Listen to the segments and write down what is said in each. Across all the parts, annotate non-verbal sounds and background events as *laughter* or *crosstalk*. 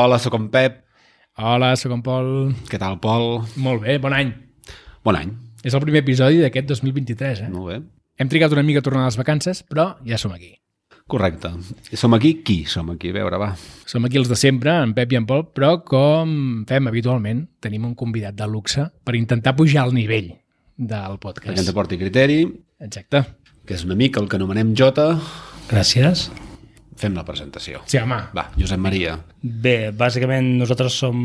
Hola, sóc en Pep. Hola, sóc en Pol. Què tal, Pol? Molt bé, bon any. Bon any. És el primer episodi d'aquest 2023, eh? Molt bé. Hem trigat una mica a tornar a les vacances, però ja som aquí. Correcte. Som aquí? Qui som aquí? A veure, va. Som aquí els de sempre, en Pep i en Pol, però com fem habitualment, tenim un convidat de luxe per intentar pujar el nivell del podcast. Perquè ens aporti criteri, Exacte. que és un amic, el que anomenem Jota. Gràcies. Fem la presentació. Sí, home. Va, Josep Maria. Bé, bàsicament nosaltres som,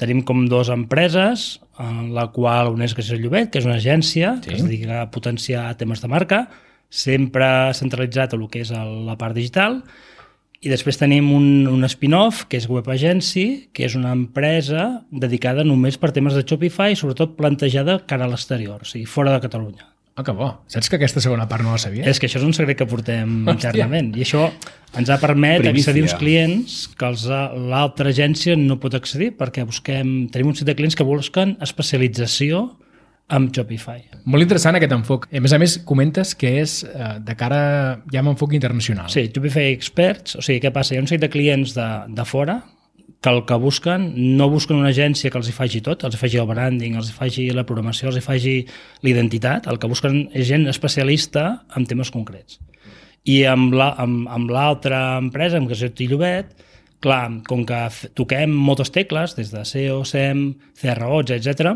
tenim com dues empreses, en la qual una és el Llobet, que és una agència sí. que es dedica a potenciar temes de marca, sempre centralitzat a el que és la part digital, i després tenim un, un spin-off, que és Web Agency, que és una empresa dedicada només per temes de Shopify, sobretot plantejada cara a l'exterior, o sigui, fora de Catalunya. Ah, que bo. Saps que aquesta segona part no la sabia? És que això és un secret que portem internament i això ens ha permet Primícia. accedir a uns clients que els ha- l'altra agència no pot accedir perquè busquem, tenim un set de clients que busquen especialització amb Shopify. Molt interessant aquest enfoc. A més a més, comentes que és eh, de cara ja amb enfoc internacional. Sí, Shopify Experts, o sigui, què passa? Hi ha un set de clients de, de fora que el que busquen, no busquen una agència que els hi faci tot, els hi faci el branding, els hi faci la programació, els hi faci l'identitat, el que busquen és gent especialista en temes concrets. I amb la- l'altra empresa, amb és el Llobet, clar, com que toquem moltes tecles, des de SEO, SEM, CROs, etc,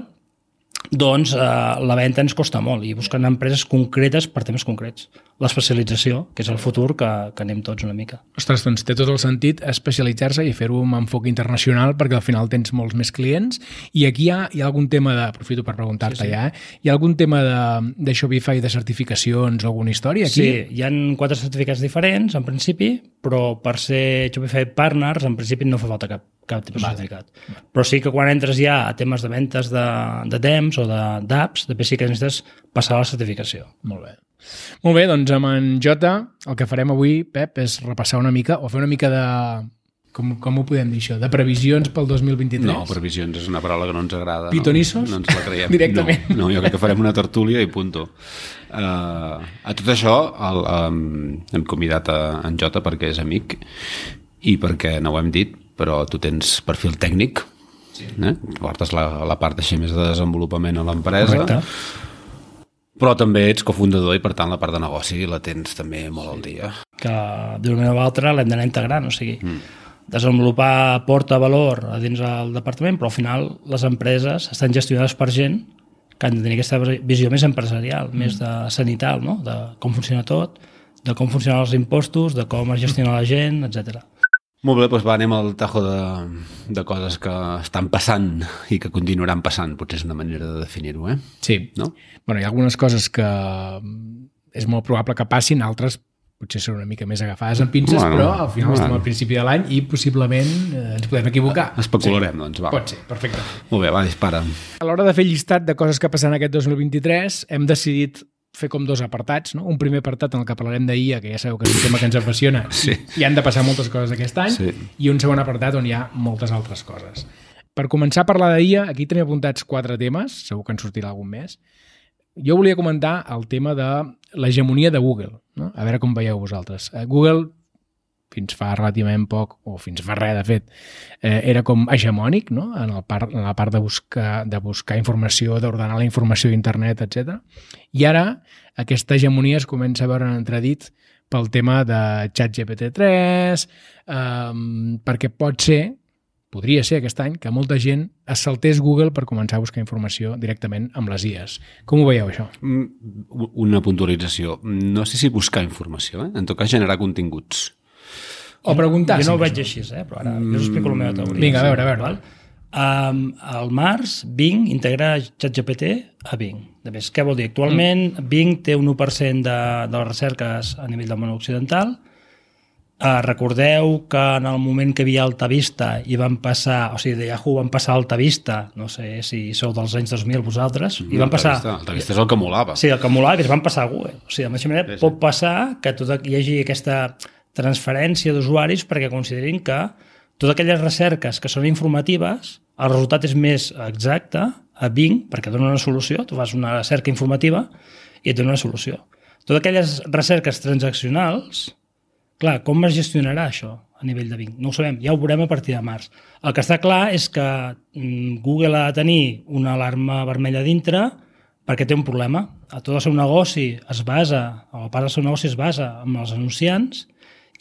doncs eh, la venda ens costa molt i busquen empreses concretes per temes concrets. L'especialització, que és el futur que, que anem tots una mica. Ostres, doncs té tot el sentit especialitzar-se i fer-ho amb enfoc internacional perquè al final tens molts més clients i aquí hi ha, hi ha algun tema de, aprofito per preguntar-te sí, sí. ja, eh? hi ha algun tema de, de Shopify de certificacions o alguna història aquí? Sí, hi han quatre certificats diferents, en principi, però per ser Shopify Partners, en principi no fa falta cap, cap tipus de certificat. Però sí que quan entres ja a temes de ventes de, de temps o de- d'apps, després sí que necessites passar la certificació. Molt bé. Molt bé, doncs amb en Jota el que farem avui, Pep, és repassar una mica o fer una mica de... Com, com ho podem dir això? De previsions pel 2023? No, previsions és una paraula que no ens agrada. Pitonissos? No, no ens la creiem. *laughs* Directament. No, no, jo crec que farem una tertúlia i punto. Uh, a tot això el, um, hem convidat a en Jota perquè és amic i perquè no ho hem dit, però tu tens perfil tècnic, sí. eh? portes la, la part així més de desenvolupament a l'empresa, Correcte. però també ets cofundador i per tant la part de negoci la tens també molt al dia. que d'una manera o altra l'hem d'anar integrant, o sigui, mm. desenvolupar porta valor a dins del departament, però al final les empreses estan gestionades per gent que han de tenir aquesta visió més empresarial, mm. més de sanital, no? de com funciona tot, de com funcionen els impostos, de com es gestiona la gent, etc. Molt bé, doncs va, anem al tajo de, de coses que estan passant i que continuaran passant, potser és una manera de definir-ho, eh? Sí. No? Bueno, hi ha algunes coses que és molt probable que passin, altres potser són una mica més agafades amb pinces, Bueno, però al final bueno. estem al principi de l'any i possiblement eh, ens podem equivocar. Especularem, doncs, va. Pot ser, perfecte. Molt bé, va, dispara. A l'hora de fer llistat de coses que passaran aquest 2023, hem decidit fer com dos apartats, no? Un primer apartat en el que parlarem d'IA, que ja sabeu que és un tema que ens apassiona, *laughs* Sí. i han de passar moltes coses aquest any, Sí. i un segon apartat on hi ha moltes altres coses. Per començar a parlar d'IA, aquí tenim apuntats quatre temes, segur que en sortirà algun més. Jo volia comentar el tema de l'hegemonia de Google, no? a veure com veieu vosaltres. Eh, Google fins fa relativament poc, o fins fa res, de fet, eh, era com hegemònic no? en, el part, en la part de buscar, de buscar informació, d'ordenar la informació a internet, etc. I ara aquesta hegemonia es comença a veure en entredit pel tema de ChatGPT3, eh, perquè pot ser, podria ser aquest any, que molta gent es saltés Google per començar a buscar informació directament amb les IAs. Com ho veieu, això? Mm, Una puntualització. No sé si buscar informació, eh? En tot cas, generar continguts. O preguntar. jo no ho veig així, eh? però ara jo us explico la meva teoria. Vinga, a veure, a veure. Val? Um, al març, Bing integra ChatGPT a Bing. De més, què vol dir? Actualment, mm. Bing té un 1% de, de les recerques a nivell del món occidental. Uh, recordeu que en el moment que hi havia Altavista i van passar, o sigui, de Yahoo van passar a Altavista, no sé si sou dels anys 2000 vosaltres, i van passar... Altavista és el que molava. Sí, el que molava que es van passar a Google. O sigui, de la mateixa manera, Sí, sí. pot passar que tot, hi hagi aquesta transferència d'usuaris perquè considerin que totes aquelles recerques que són informatives, el resultat és més exacte a Bing, perquè dona una solució, tu fas una recerca informativa i et dona una solució. Totes aquelles recerques transaccionals, Clar, com es gestionarà això a nivell de Bing? No ho sabem, ja ho veurem a partir de març. El que està clar és que mm, Google ha de tenir una alarma vermella dintre perquè té un problema. A tot el seu negoci es basa, o part del seu negoci es basa en els anunciants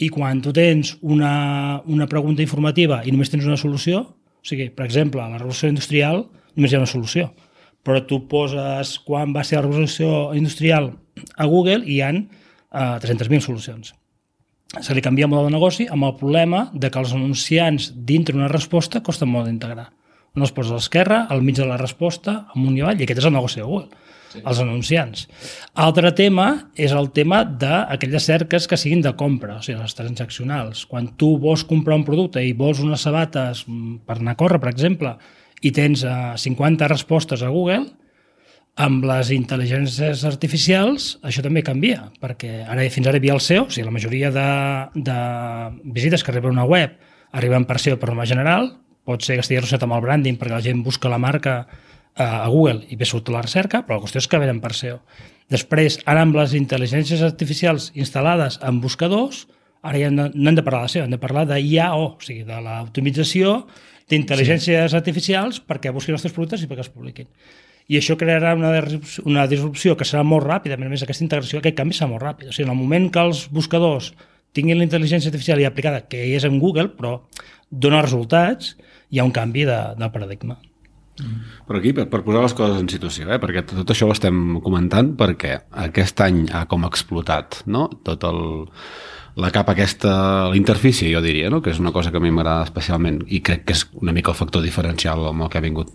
i quan tu tens una, una pregunta informativa i només tens una solució, o sigui, per exemple, la revolució industrial només hi ha una solució, però tu poses quan va ser la revolució industrial a Google i hi ha eh, 300.000 solucions. Se li canvia el model de negoci amb el problema de que els anunciants dintre una resposta costen molt d'integrar. No es posa a l'esquerra, al mig de la resposta, amunt i avall, i aquest és el negoci de Google, els anunciants. Altre tema és el tema d'aquelles cerques que siguin de compra, o sigui, les transaccionals. Quan tu vols comprar un producte i vols unes sabates mm, per anar a córrer, per exemple, i tens eh, 50 respostes a Google, amb les intel·ligències artificials això també canvia, perquè ara fins ara hi havia el SEO, o sigui, la majoria de, de visites que arriben a una web arriben per SEO per norma general, pot ser que estigui associat amb el branding perquè la gent busca la marca eh, a Google i ve surt la recerca, però la qüestió és que venen per SEO. Després, ara amb les intel·ligències artificials instal·lades en buscadors, ara ja no, no hem de parlar de SEO, hem de parlar de IAO, o sigui, de l'optimització d'intel·ligències sí. artificials perquè busquin els teus productes i perquè els publiquin. I això crearà una, una disrupció que serà molt ràpida, a més aquesta integració, aquest canvi serà molt ràpid. O sigui, en el moment que els buscadors tinguin la intel·ligència artificial ja aplicada, que és en Google, però dona resultats, hi ha un canvi de, del paradigma. Però aquí, per, per posar les coses en situació, eh? perquè tot això ho estem comentant perquè aquest any ha com explotat no? tot el, la capa aquesta, la interfície, jo diria, no? que és una cosa que a mi m'agrada especialment i crec que és una mica el factor diferencial amb el que ha vingut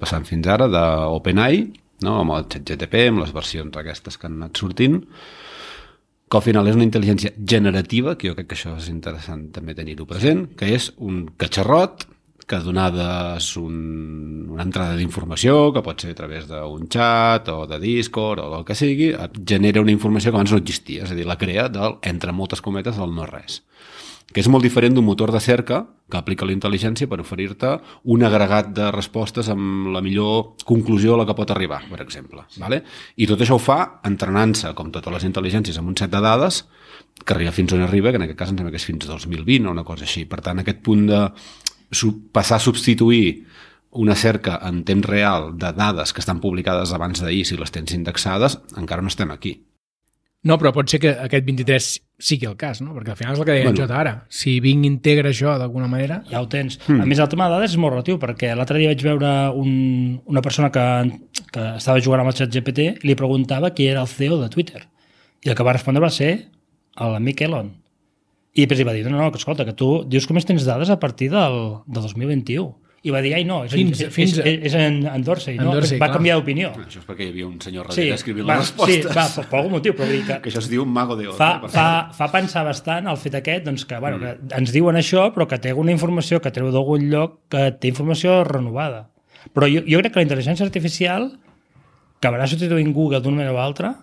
passant fins ara d'OpenAI, no? amb el ChatGTP, amb les versions aquestes que han anat sortint, que al final és una intel·ligència generativa, que jo crec que això és interessant també tenir-ho present, que és un catxarrot que donades un, una entrada d'informació, que pot ser a través d'un xat o de Discord o del que sigui, et genera una informació que abans no existia, és a dir, la crea del, entre moltes cometes, del no res que és molt diferent d'un motor de cerca que aplica la intel·ligència per oferir-te un agregat de respostes amb la millor conclusió a la que pot arribar, per exemple. Sí. Vale? I tot això ho fa entrenant-se, com totes les intel·ligències, amb un set de dades que arriba fins on arriba, que en aquest cas em sembla que és fins 2020 o una cosa així. Per tant, aquest punt de passar a substituir una cerca en temps real de dades que estan publicades abans d'ahir, si les tens indexades, encara no estem aquí. No, però pot ser que aquest 23 sigui el cas, no? Perquè al final és el que deia bueno. Jota ara. Si Bing integra això d'alguna manera... Ja ho tens. Mm. A més, el tema de dades és molt relatiu, perquè l'altre dia vaig veure un, una persona que, que estava jugant amb el xat GPT i li preguntava qui era el CEO de Twitter. I el que va respondre va ser l'amic Elon. I després li va dir, no, no, que escolta, que tu dius que més tens dades a partir del, del 2021. I va dir, ai, no, és, fins, és, fins, és, és en, en Dorsey, no? Dorsey, va clar. canviar d'opinió. Això és perquè hi havia un senyor darrere sí, escrivint les respostes. Sí, va, per, per algun motiu, però dir que... Que això es diu un mago de Oz. Fa, eh, fa, fa pensar bastant el fet aquest, doncs que, bueno, mm. que ens diuen això, però que té alguna informació que treu d'algun lloc que té informació renovada. Però jo, jo crec que la intel·ligència artificial acabarà substituint Google d'una manera o altra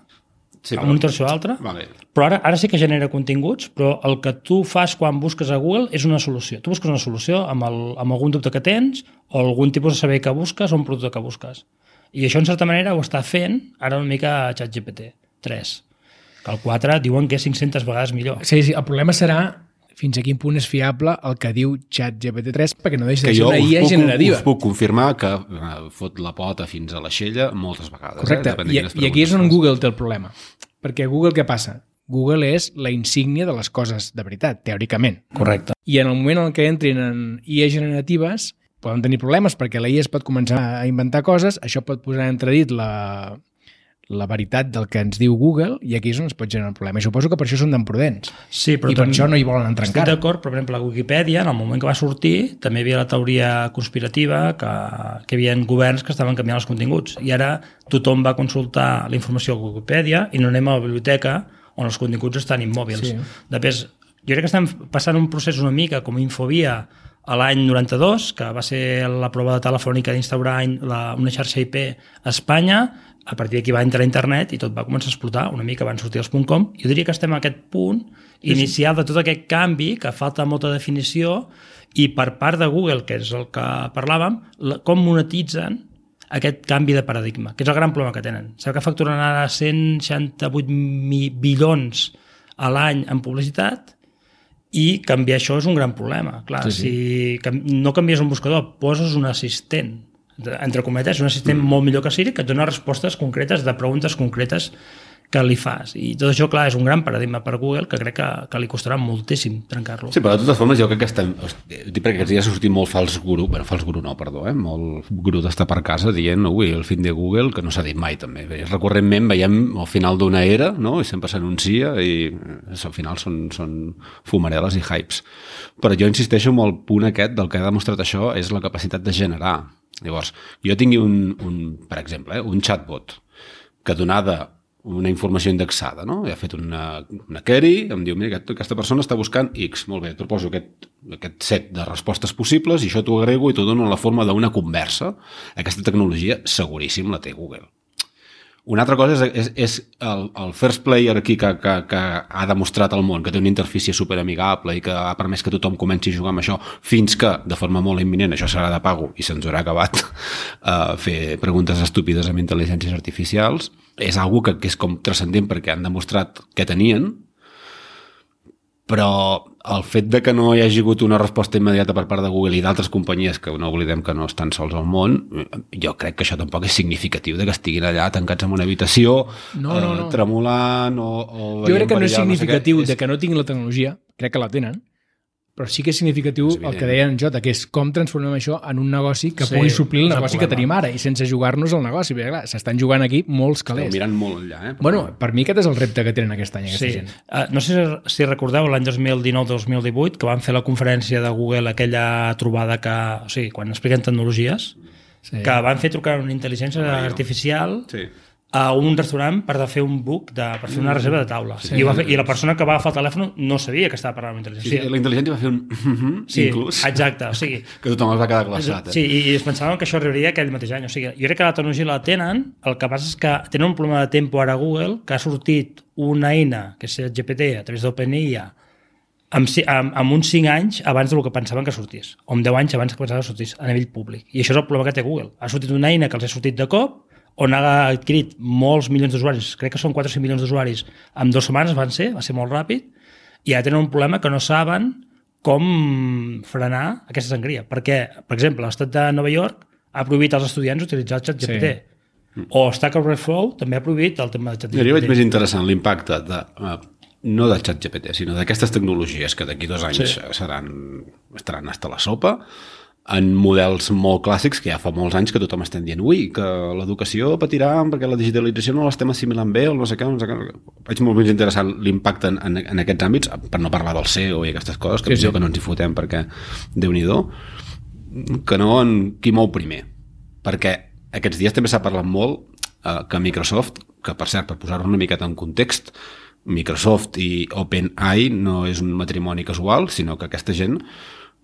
sí, amb una interacció altra, vale. però ara, ara sí que genera continguts, però el que tu fas quan busques a Google és una solució. Tu busques una solució amb, el, amb algun dubte que tens o algun tipus de servei que busques o un producte que busques. I això, en certa manera, ho està fent ara una mica ChatGPT 3, que el 4 diuen que és 500 vegades millor. Sí, sí, el problema serà fins a quin punt és fiable el que diu ChatGPT3 perquè no deixa de ser una IA puc, generativa. Us puc confirmar que eh, fot la pota fins a la xella moltes vegades. Eh, Correcte, eh? I, i aquí és on Google té el problema. Perquè Google què passa? Google és la insígnia de les coses de veritat, teòricament. Correcte. I en el moment en què entrin en IA generatives poden tenir problemes perquè la IA es pot començar a inventar coses, això pot posar en entredit la, la veritat del que ens diu Google i aquí és on es pot generar un problema. I suposo que per això són tan prudents. Sí, però I per això no hi volen entrar encara. Estic d'acord, per exemple, la Wikipedia, en el moment que va sortir, també hi havia la teoria conspirativa que, que hi havia governs que estaven canviant els continguts. I ara tothom va consultar la informació a Wikipedia i no anem a la biblioteca on els continguts estan immòbils. Sí. Després, jo crec que estem passant un procés una mica com Infovia a l'any 92, que va ser la prova de telefònica d'instaurar una xarxa IP a Espanya, a partir d'aquí va entrar a internet i tot va començar a explotar, una mica van sortir els .com. Jo diria que estem a aquest punt inicial de tot aquest canvi, que falta molta definició, i per part de Google, que és el que parlàvem, com monetitzen aquest canvi de paradigma, que és el gran problema que tenen. Sabeu que facturen ara 168 bilions a l'any en publicitat i canviar això és un gran problema. Clar, sí, sí. si no canvies un buscador, poses un assistent, entre- cometes, un assistent mm. molt millor que Siri, que et dona respostes concretes de preguntes concretes que li fas. I tot això, clar, és un gran paradigma per Google que crec que, que li costarà moltíssim trencar-lo. Sí, però de totes formes jo crec que estem... Dic perquè aquests dies ha sortit molt fals guru, bueno, fals guru no, perdó, eh? molt guru d'estar per casa dient, ui, el fin de Google, que no s'ha dit mai també. Bé, Recurrentment veiem al final d'una era, no? i sempre s'anuncia, i eh, al final són, són fumareles i hypes. Però jo insisteixo en el punt aquest del que ha demostrat això és la capacitat de generar. Llavors, jo tingui un, un per exemple, eh, un chatbot que donada una informació indexada, no? Ha fet una, una query, em diu, mira, aquest, aquesta persona està buscant X, molt bé, et proposo aquest, aquest set de respostes possibles i això t'ho agrego i t'ho dono en la forma d'una conversa. Aquesta tecnologia seguríssim la té Google. Una altra cosa és, és, és el, el first player aquí que, que, que ha demostrat al món que té una interfície superamigable i que ha permès que tothom comenci a jugar amb això fins que, de forma molt imminent, això serà de pago i se'ns haurà acabat uh, *laughs* fer preguntes estúpides amb intel·ligències artificials, és algo que, que és com transcendent perquè han demostrat que tenien, però el fet de que no hi hagi hagut una resposta immediata per part de Google i d'altres companyies que no oblidem que no estan sols al món, jo crec que això tampoc és significatiu de que estiguin allà tancats en una habitació, No, no, no. Eh, tremolant o, o Jo crec que no és significatiu sé què. de que no tinguin la tecnologia, crec que la tenen, però sí que és significatiu És el que deia en Jota, que és com transformem això en un negoci que Sí, pugui suplir el el negoci que tenim ara i sense jugar-nos al negoci, perquè clar, s'estan jugant aquí molts Esteu calés. mirant molt enllà, eh? Però- Bueno, per mi aquest és el repte que tenen aquest any, aquesta Sí. gent. Uh, no sé si recordeu l'any 2019-2018 que van fer la conferència de Google aquella trobada que, o sigui, quan expliquen tecnologies, Sí. que van fer trucar una intel·ligència artificial Sí. A un restaurant per de fer un book, de, per fer una reserva de taula. Sí, I, va fer, I la persona que va agafar el telèfon no sabia que estava parlant amb la Sí, intel·ligència. la intel·ligència va fer un *laughs* Sí, inclús, exacte. O sigui, *laughs* que tothom es va quedar glaçat. Eh? Sí, i, i es pensaven que això arribaria aquell mateix any. O sigui, jo crec que la tecnologia la tenen, el que passa és que tenen un problema de temps ara a Google, que ha sortit una eina, que és el GPT, a través d'OpenAI, amb, amb, amb uns 5 anys abans del que pensaven que sortís, o amb 10 anys abans que pensaven que sortís a nivell públic. I això és el problema que té Google. Ha sortit una eina que els ha sortit de cop, on ha adquirit molts milions d'usuaris, crec que són 4 o 5 milions d'usuaris, en dues setmanes van ser, va ser molt ràpid, i ara tenen un problema que no saben com frenar aquesta sangria. Perquè, per exemple, l'estat de Nova York ha prohibit als estudiants utilitzar el xat GPT. Sí. O Stack Overflow també ha prohibit el tema del xat Jo veig més interessant l'impacte de, uh, no de ChatGPT, sinó d'aquestes tecnologies que d'aquí dos anys Sí. sí. seran, estaran hasta la sopa, en models molt clàssics que ja fa molts anys que tothom està dient ui, que l'educació patirà perquè la digitalització no l'estem assimilant bé o no sé què, no sé què. Veig molt més interessant l'impacte en, en, en aquests àmbits, per no parlar del SEO i aquestes coses, que, Sí, sí, sí. sí. que no ens hi fotem perquè, déu nhi que no en qui mou primer. Perquè aquests dies també s'ha parlat molt eh, que Microsoft, que per cert, per posar-ho una miqueta en context, Microsoft i OpenAI no és un matrimoni casual, sinó que aquesta gent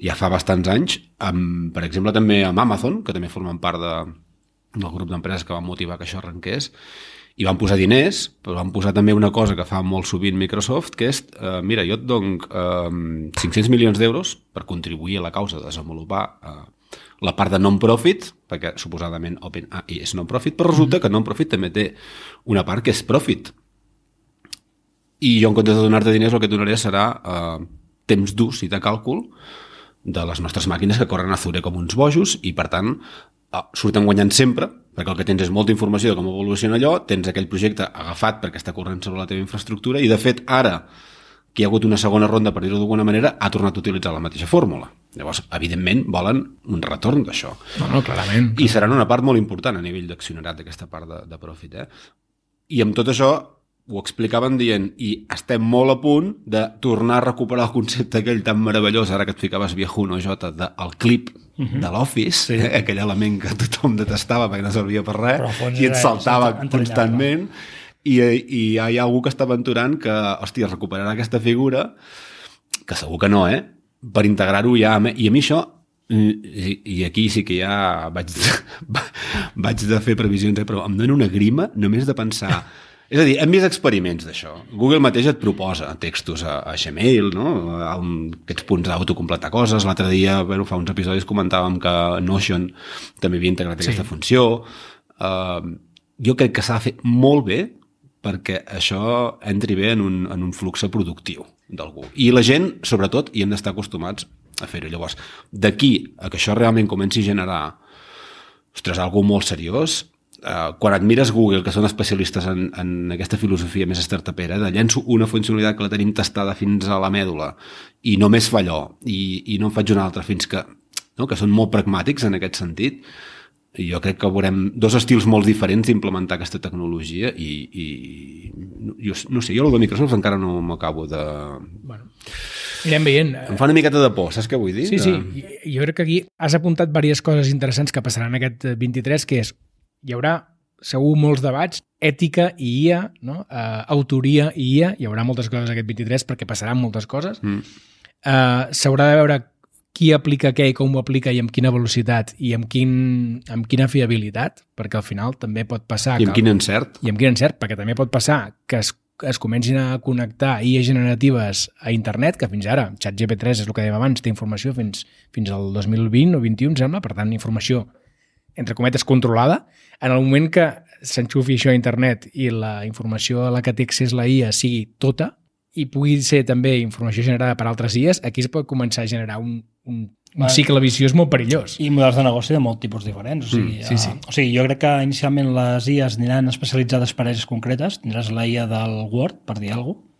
ja fa bastants anys, amb, per exemple, també amb Amazon, que també formen part de, del grup d'empreses que van motivar que això arrenqués, i van posar diners, però van posar també una cosa que fa molt sovint Microsoft, que és, eh, mira, jo et dono eh, 500 milions d'euros per contribuir a la causa de desenvolupar eh, la part de non-profit, perquè suposadament OpenAI és non-profit, però resulta que non-profit també té una part que és profit. I jo, en comptes de donar-te diners, el que et donaré serà eh, temps d'ús i de càlcul de les nostres màquines que corren a Zure com uns bojos i, per tant, eh, surten guanyant sempre, perquè el que tens és molta informació de com evoluciona allò, tens aquell projecte agafat perquè està corrent sobre la teva infraestructura i, de fet, ara que hi ha hagut una segona ronda, per dir-ho d'alguna manera, ha tornat a utilitzar la mateixa fórmula. Llavors, evidentment, volen un retorn d'això. No, no, clarament. I seran una part molt important a nivell d'accionariat d'aquesta part de, de profit. Eh? I amb tot això ho explicaven dient i estem molt a punt de tornar a recuperar el concepte aquell tan meravellós, ara que et ficaves viejuno, Jota, del clip uh -huh. de l'Office, sí. eh? aquell element que tothom detestava perquè no servia per res, i et saltava constantment, i, i hi ha algú que està aventurant que, hòstia, recuperarà aquesta figura, que segur que no, eh? per integrar-ho ja, i a mi això i, i aquí sí que ja vaig de, *laughs* vaig de fer previsions, eh? però em dona una grima només de pensar *laughs* és a dir, hem vist experiments d'això. Google mateix et proposa textos a, a Gmail, no? A un, aquests punts d'autocompletar coses. L'altre dia, bueno, fa uns episodis comentàvem que Notion també havia integrat sí. aquesta funció. Uh, jo crec que s'ha de fer molt bé perquè això entri bé en un, en un flux productiu. d'algú. I la gent, sobretot, hi hem d'estar acostumats a fer-ho. Llavors, d'aquí a que això realment comenci a generar ostres, algú molt seriós, Uh, quan et mires Google, que són especialistes en, en aquesta filosofia més startupera, de llenço una funcionalitat que la tenim tastada fins a la mèdula i només fa allò i, i no en faig una altra fins que, no? que són molt pragmàtics en aquest sentit, i jo crec que veurem dos estils molt diferents d'implementar aquesta tecnologia i, i jo, no sé, jo el de Microsoft encara no m'acabo de... Bueno, anirem veient. Em fa una miqueta de por, saps què vull dir? Sí, sí, jo crec que aquí has apuntat diverses coses interessants que passaran en aquest 23, que és hi haurà segur molts debats, ètica i IA, no? uh, autoria i IA, hi haurà moltes coses aquest 23 perquè passaran moltes coses. Mm. Uh, S'haurà de veure qui aplica què i com ho aplica i amb quina velocitat i amb, quin, amb quina fiabilitat, perquè al final també pot passar... I amb que, quin encert. I amb quin encert, perquè també pot passar que es, es comencin a connectar IA generatives a internet, que fins ara, ChatGP3 és el que dèiem abans, té informació fins, fins al 2020 o 21, sembla, per tant, informació entre cometes, controlada, en el moment que s'enxufi això a internet i la informació a la que té accés la IA sigui tota i pugui ser també informació generada per altres IAs, aquí es pot començar a generar un, un, un cicle viciós molt perillós. I models de negoci de molt tipus diferents. O sigui, mm, sí, sí. Uh, o sigui, jo crec que inicialment les IAs aniran especialitzades per àrees concretes. Tindràs la IA del Word, per dir alguna cosa,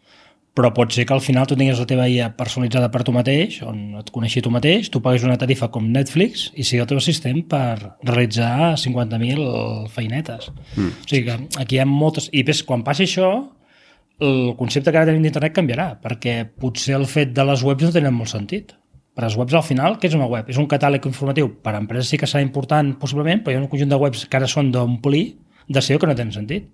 però pot ser que al final tu tinguis la teva IA personalitzada per tu mateix, on et coneixi tu mateix, tu paguis una tarifa com Netflix i sigui el teu assistent per realitzar 50.000 feinetes. Mm. O sigui que aquí hi ha moltes... I ves, quan passi això, el concepte que ara tenim d'internet canviarà, perquè potser el fet de les webs no tenen molt sentit. Per les webs, al final, què és una web? És un catàleg informatiu. Per a empreses sí que serà important, possiblement, però hi ha un conjunt de webs que ara són d'omplir de SEO que no tenen sentit.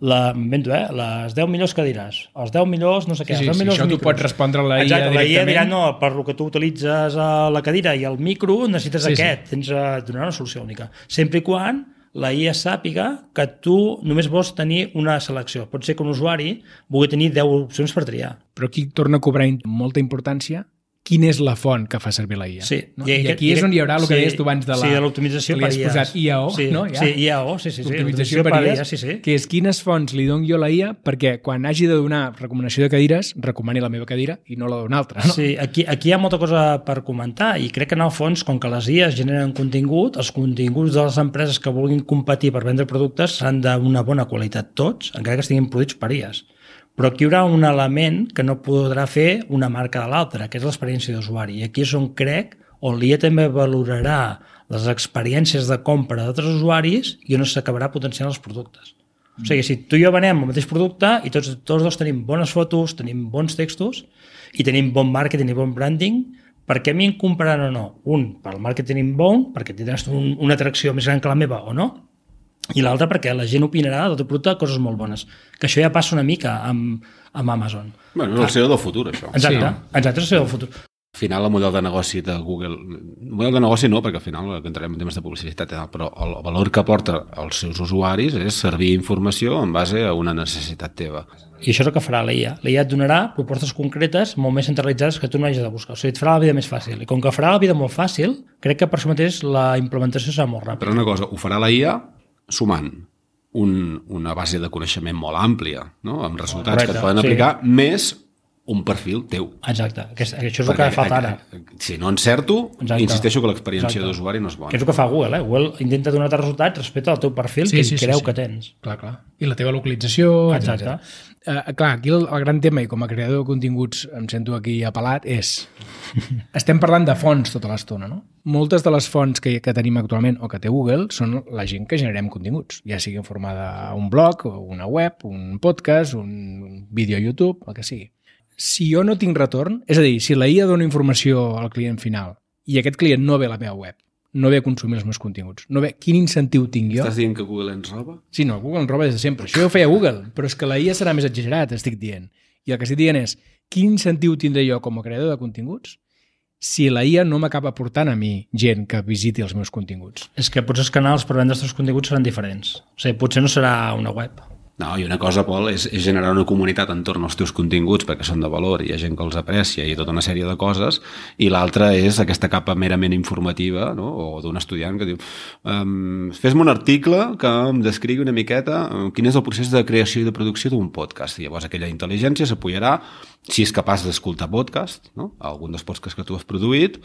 La, invento, eh? Les 10 millors cadires, els 10 millors no sé què, sí, els 10 sí, millors això micros. pots respondre a la IA Exacte, directament. la IA dirà, no, per lo que tu utilitzes a la cadira i el micro necessites Sí, sí, sí. aquest, tens a donar una solució única. Sempre i quan la IA sàpiga que tu només vols tenir una selecció. Pot ser que un usuari vulgui tenir 10 opcions per triar. Però aquí torna a cobrar molta importància quina és la font que fa servir la IA. Sí. No? I, aquí és on hi haurà el que sí, deies tu abans de la... Sí, de l'optimització per posat IAO, sí, no? Ja. Sí, IAO, sí, sí. sí. Optimització per IA, sí, sí. que és quines fonts li dono jo a la IA perquè quan hagi de donar recomanació de cadires, recomani la meva cadira i no la d'una altra. No? Sí, aquí, aquí hi ha molta cosa per comentar i crec que en el fons, com que les IAs generen contingut, els continguts de les empreses que vulguin competir per vendre productes seran d'una bona qualitat tots, encara que estiguin produïts per IAs. Però aquí hi haurà un element que no podrà fer una marca de l'altra, que és l'experiència d'usuari. I aquí és on crec, on l'IA també valorarà les experiències de compra d'altres usuaris i on s'acabarà potenciant els productes. O sigui, si tu i jo venem el mateix producte i tots, tots dos tenim bones fotos, tenim bons textos i tenim bon màrqueting i bon branding, per què a mi em compraran o no? Un, pel màrqueting bon, perquè tindràs un, una atracció més gran que la meva o no, i l'altre perquè la gent opinarà del teu producte coses molt bones. Que això ja passa una mica amb, amb Amazon. Bueno, és el CEO del futur, això. Exacte, Sí. exacte, és el seu futur. Al final, el model de negoci de Google... El model de negoci no, perquè al final que entrarem en temes de publicitat, però el valor que aporta als seus usuaris és servir informació en base a una necessitat teva. I això és el que farà la IA. La IA et donarà propostes concretes molt més centralitzades que tu no hagis de buscar. O sigui, et farà la vida més fàcil. I com que farà la vida molt fàcil, crec que per això mateix la implementació serà molt ràpida. Però una cosa, ho farà la IA sumant un, una base de coneixement molt àmplia, no? amb resultats Correcte, que et poden sí. aplicar, més un perfil teu. Exacte. Aquest, això és el que falta ara. Si no encerto, Exacte. insisteixo que l'experiència d'usuari no és Que bona. és el que fa Google, eh? Google intenta donar-te resultats respecte al teu perfil Sí, que sí, sí, creu sí. que tens. Clar, clar. I la teva localització, Exacte. etc. Uh, clar, aquí el, el gran tema, i com a creador de continguts em sento aquí apelat, és... *laughs* Estem parlant de fonts tota l'estona, no? Moltes de les fonts que, que tenim actualment o que té Google són la gent que generem continguts, ja sigui en forma d'un blog, una web, un podcast, un vídeo a YouTube, el que sigui. Si jo no tinc retorn, és a dir, si la IA dona informació al client final i aquest client no ve a la meva web, no ve a consumir els meus continguts, no ve, quin incentiu tinc jo? Estàs dient que Google ens roba? Sí, no, Google en roba des de sempre. Això ja ho feia Google, però és que la IA serà més exagerat, estic dient. I el que estic dient és, quin incentiu tindré jo com a creador de continguts si la IA no m'acaba portant a mi gent que visiti els meus continguts? És que potser els canals per vendre els teus continguts seran diferents. O sigui, potser no serà una web. No, i una cosa, Pol, és, és generar una comunitat entorn als teus continguts perquè són de valor i hi ha gent que els aprecia i tota una sèrie de coses, i l'altra és aquesta capa merament informativa, no? o d'un estudiant que diu um, fes-me un article que em descrigui una miqueta um, quin és el procés de creació i de producció d'un podcast. I llavors aquella intel·ligència s'apoyarà, si és capaç d'escoltar podcast, no? algun dels podcasts que tu has produït,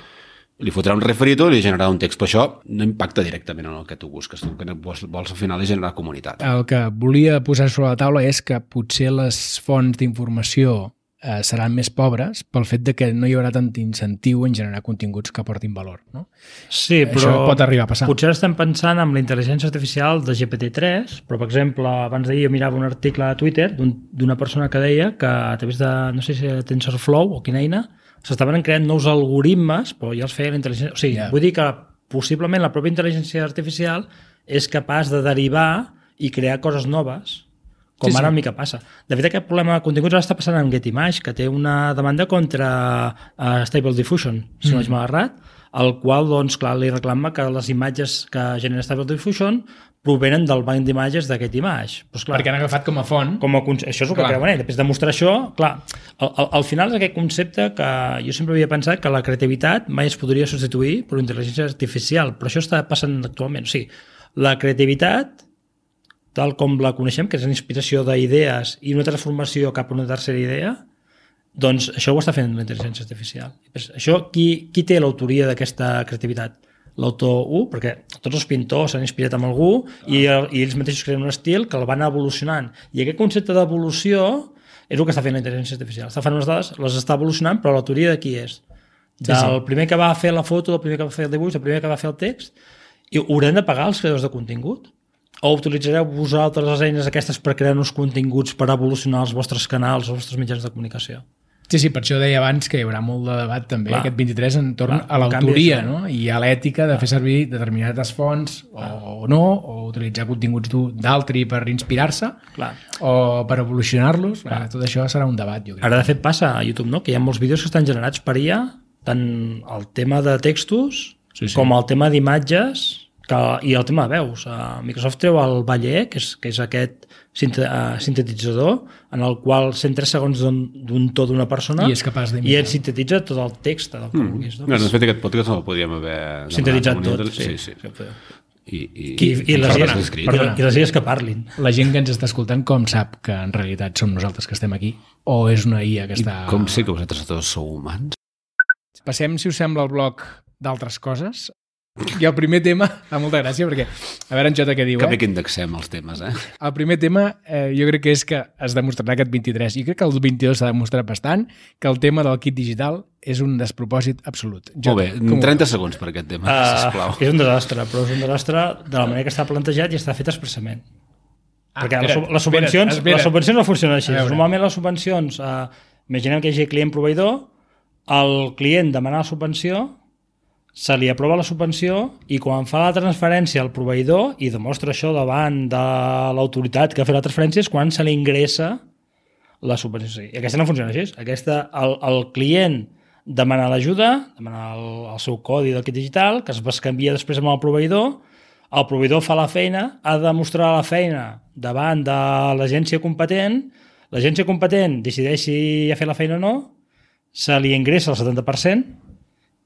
li fotrà un referito i li generarà un text, però això no impacta directament en el que tu busques. El que vols, vols al final és generar comunitat. El que volia posar sobre la taula és que potser les fonts d'informació eh, seran més pobres pel fet de que no hi haurà tant incentiu en generar continguts que aportin valor. No? Sí, però Això pot arribar a passar. potser estem pensant amb la intel·ligència artificial de GPT-3, però, per exemple, abans d'ahir jo mirava un article a Twitter d'un- d'una persona que deia que a través de, no sé si era TensorFlow o quina eina, s'estaven creant nous algoritmes, però ja els feia la intel·ligència... O sigui, yeah. vull dir que possiblement la pròpia intel·ligència artificial és capaç de derivar i crear coses noves, com Sí, sí, sí. ara una mica passa. De fet, aquest problema de continguts ara està passant amb Getimage, que té una demanda contra uh, Stable Diffusion, si mm. no vaig mal errat, el qual, doncs, clar, li reclama que les imatges que genera Stable Diffusion provenen del banc d'imatges d'aquest image. Pues, clar, Perquè han agafat com a font com a, això és el que Clar. creuen ells. Després de mostrar això, clar, al, al, al final és aquest concepte que jo sempre havia pensat que la creativitat mai es podria substituir per una intel·ligència artificial, però això està passant actualment. O sigui, la creativitat, tal com la coneixem, que és una inspiració d'idees i una transformació cap a una tercera idea, doncs això ho està fent la intel·ligència artificial. Això, qui, qui té l'autoria d'aquesta creativitat? L'autor 1, perquè tots els pintors s'han inspirat en algú i, el- i ells mateixos creen un estil que el van evolucionant. I aquest concepte d'evolució és el que està fent la intel·ligència artificial. Està fent unes dades, les està evolucionant, però l'autoria de qui és? Del sí. primer que va fer la foto, del primer que va fer el dibuix, del primer que va fer el text, i haurem de pagar els creadors de contingut? O utilitzareu vosaltres les eines aquestes per crear uns continguts per evolucionar els vostres canals, els vostres mitjans de comunicació? Sí, sí, per això deia abans que hi haurà molt de debat també Clar. aquest 23 entorn Clar, a l'autoria no? i a l'ètica de fer servir determinades fonts o, o no, o utilitzar continguts d'altri per inspirar-se Clar. o per evolucionar-los. Tot això serà un debat, jo crec. Ara, de fet, passa a YouTube, no? que hi ha molts vídeos que estan generats per IA, tant el tema de textos Sí, sí. com el tema d'imatges que, i el tema de veus. Uh, Microsoft treu el Valle, que és, que és aquest uh, sintetitzador en el qual 103 segons d'un to d'una persona I és capaç d'imitar. i et sintetitza tot el text del que mm. vulguis. No? No, de fet, aquest podcast el podríem haver... Sintetitzat tot, sí. sí, sí. sí. I, i, I, i, les illes, escrites. perdona, i les illes que parlin. La gent que ens està escoltant com sap que en realitat som nosaltres que estem aquí o és una IA que I està... com sé que vosaltres tots sou humans? Passem, si us sembla, al bloc d'altres coses. I el primer tema fa molta gràcia perquè, a veure en Jota què diu, Que bé eh? que indexem els temes, eh? El primer tema eh, jo crec que és que es demostrarà aquest 23 i crec que el 22 s'ha demostrat bastant que el tema del kit digital és un despropòsit absolut. Molt bé, com ho 30 segons per aquest tema, uh, sisplau. és un desastre, però és un desastre de la manera que està plantejat i està fet expressament. Ah, Perquè sub- les, subvencions, espera't, espera't. les subvencions no funcionen així. Normalment les subvencions, eh, imaginem que hi hagi client-proveïdor, el client demana la subvenció, se li aprova la subvenció i quan fa la transferència al proveïdor i demostra això davant de l'autoritat que ha fet la transferència és quan se li ingressa la subvenció. I aquesta no funciona així. Aquesta, el, el client demana l'ajuda, demana el, el seu codi kit digital, que es bescanvia després amb el proveïdor, el proveïdor fa la feina, ha de mostrar la feina davant de l'agència competent, l'agència competent decideix si ha fet la feina o no, se li ingressa el 70%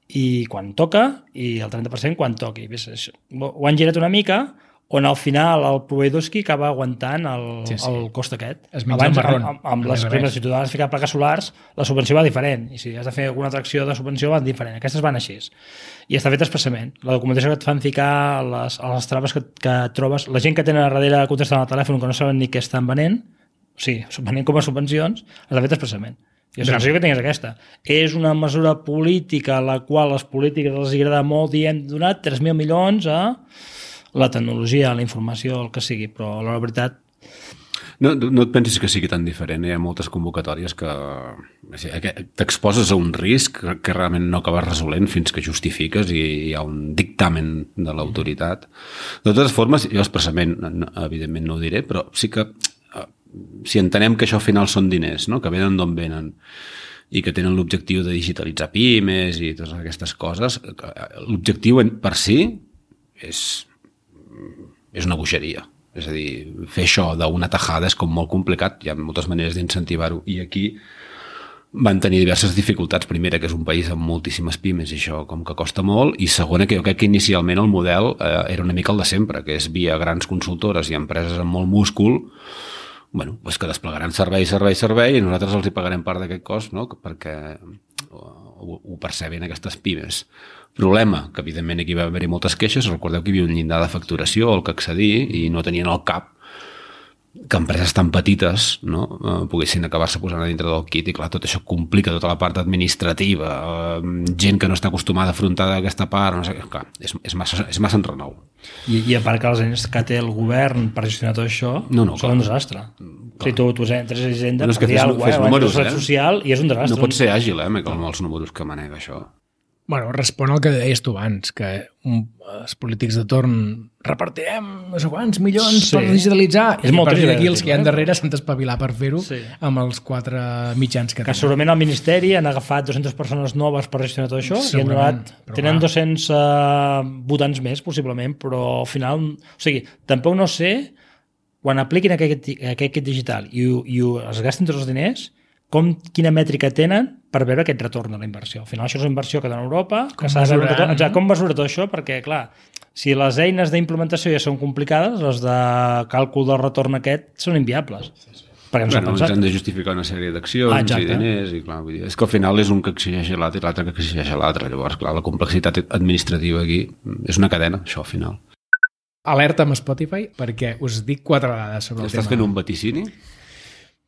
i quan toca i el 30% quan toqui. Ves, això, ho han girat una mica on al final el proveïdor és qui acaba aguantant el, Sí, sí, el cost aquest. Es menja el marrón. amb, amb les primeres, res. si tu de ficar plaques solars, la subvenció va diferent. I si has de fer alguna altra acció de subvenció va diferent. Aquestes van així. I està fet expressament. La documentació que et fan ficar les, les traves que, que trobes, la gent que tenen a darrere contestant al telèfon que no saben ni què estan venent, o sigui, venent com a subvencions, està fet expressament. I la sensació que tinc és aquesta. És una mesura política a la qual les polítiques els agrada molt i hem donat 3.000 milions a la tecnologia, a la informació, el que sigui, però la veritat No, no et pensis que sigui tan diferent. Hi ha moltes convocatòries que, que t'exposes a un risc que, que realment no acabes resolent fins que justifiques i hi ha un dictamen de l'autoritat. De totes formes, jo expressament, evidentment no ho diré, però sí que si entenem que això al final són diners, no? que venen d'on venen, i que tenen l'objectiu de digitalitzar pimes i totes aquestes coses, eh, l'objectiu per si és, és una bogeria. És a dir, fer això d'una tajada és com molt complicat, hi ha moltes maneres d'incentivar-ho. I aquí van tenir diverses dificultats. Primera, que és un país amb moltíssimes pimes i això com que costa molt, i segona, que jo crec que inicialment el model eh, era una mica el de sempre, que és via grans consultores i empreses amb molt múscul, bueno, pues que desplegaran servei, servei, servei i nosaltres els hi pagarem part d'aquest cost no? perquè ho, ho percebin aquestes pimes. Problema, que evidentment aquí va haver-hi moltes queixes, recordeu que hi havia un llindar de facturació al que accedir i no tenien al cap que empreses tan petites no, eh, poguessin acabar-se posant a dintre del kit i clar, tot això complica tota la part administrativa eh, gent que no està acostumada a afrontar aquesta part no sé, clar, és, és, massa, és massa enrenou I, i a part que les eines que té el govern per gestionar tot això no, no, són clar. un desastre si tu, tu entres a Hisenda no, per dir alguna cosa, números, eh? eh? social i és un desastre no pot ser àgil eh, amb els números que manega això Bueno, respon al que deies tu abans, que un, els polítics de torn repartirem no sé quants milions Sí. per digitalitzar És i molt a partir trist, d'aquí els que hi ha eh? darrere s'han d'espavilar per fer-ho Sí. amb els quatre mitjans que que tenen. segurament al Ministeri han agafat 200 persones noves per gestionar tot això i han donat, tenen clar. 200 uh, votants més, possiblement, però al final... O sigui, tampoc no sé quan apliquin aquest, aquest digital i, i es gastin tots els diners, com, quina mètrica tenen per veure aquest retorn de la inversió. Al final això és una inversió que dona Europa, Com que s'ha de veure no? Exacte, com mesura tot això? Perquè, clar, si les eines d'implementació ja són complicades, les de càlcul del retorn aquest són inviables. Perquè no Bueno, ens han de justificar una sèrie Ah, d'accions exacte. i diners i clar, vull dir, és que al final és un que exigeix l'altre i l'altre que exigeix l'altre llavors clar, la complexitat administrativa aquí és una cadena, això al final Alerta amb Spotify, perquè us dic quatre dades sobre el estàs tema. fent un vaticini?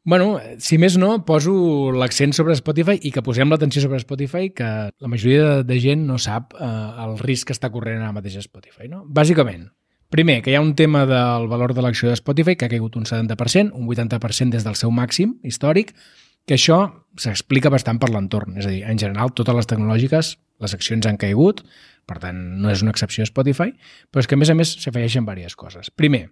Bueno, si més no, poso l'accent sobre Spotify i que posem l'atenció sobre Spotify, que la majoria de, gent no sap eh, el risc que està corrent ara mateix Spotify. No? Bàsicament, primer, que hi ha un tema del valor de l'acció de Spotify que ha caigut un 70%, un 80% des del seu màxim històric, que això s'explica bastant per l'entorn. És a dir, en general, totes les tecnològiques, les accions han caigut, per tant, no és una excepció a Spotify, però és que, a més a més, s'afegeixen diverses coses. Primer,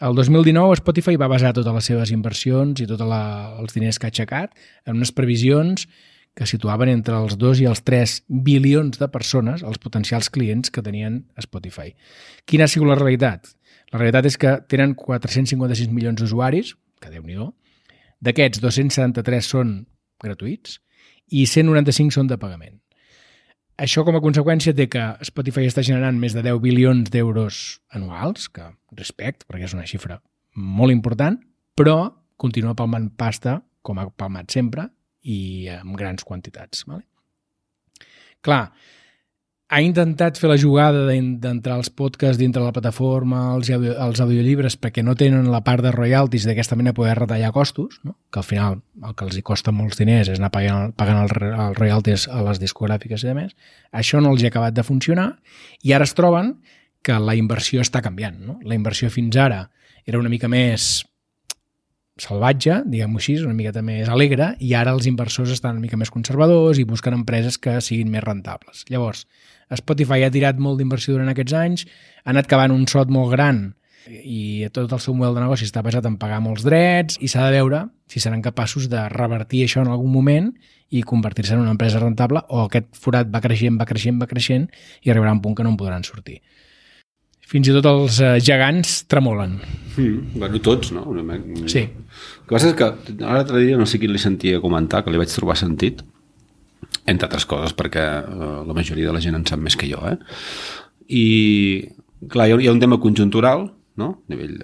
el 2019 Spotify va basar totes les seves inversions i tots els diners que ha aixecat en unes previsions que situaven entre els 2 i els 3 bilions de persones, els potencials clients que tenien Spotify. Quina ha sigut la realitat? La realitat és que tenen 456 milions d'usuaris, que déu nhi D'aquests, 273 són gratuïts i 195 són de pagament. Això com a conseqüència té que Spotify està generant més de 10 bilions d'euros anuals, que respect, perquè és una xifra molt important, però continua palmant pasta, com ha palmat sempre, i amb grans quantitats. Vale? Clar, ha intentat fer la jugada d'en- d'entrar els podcasts dintre la plataforma, els, audio, els audiollibres, perquè no tenen la part de royalties d'aquesta manera poder retallar costos, no? que al final el que els hi costa molts diners és anar pagant, pagant els, els royalties a les discogràfiques i demés. Això no els ha acabat de funcionar i ara es troben que la inversió està canviant. No? La inversió fins ara era una mica més salvatge, diguem-ho així, una miqueta més alegre, i ara els inversors estan una mica més conservadors i busquen empreses que siguin més rentables. Llavors, Spotify ha tirat molt d'inversió durant aquests anys, ha anat cavant un sot molt gran i tot el seu model de negoci està basat en pagar molts drets i s'ha de veure si seran capaços de revertir això en algun moment i convertir-se en una empresa rentable o aquest forat va creixent, va creixent, va creixent i arribarà un punt que no en podran sortir. Fins i tot els eh, gegants tremolen. Mm, bueno, tots, no? Sí. El que passa és que ara l'altre dia no sé qui li sentia comentar, que li vaig trobar sentit, entre altres coses, perquè eh, la majoria de la gent en sap més que jo, eh? I, clar, hi ha, hi ha un tema conjuntural, no? A nivell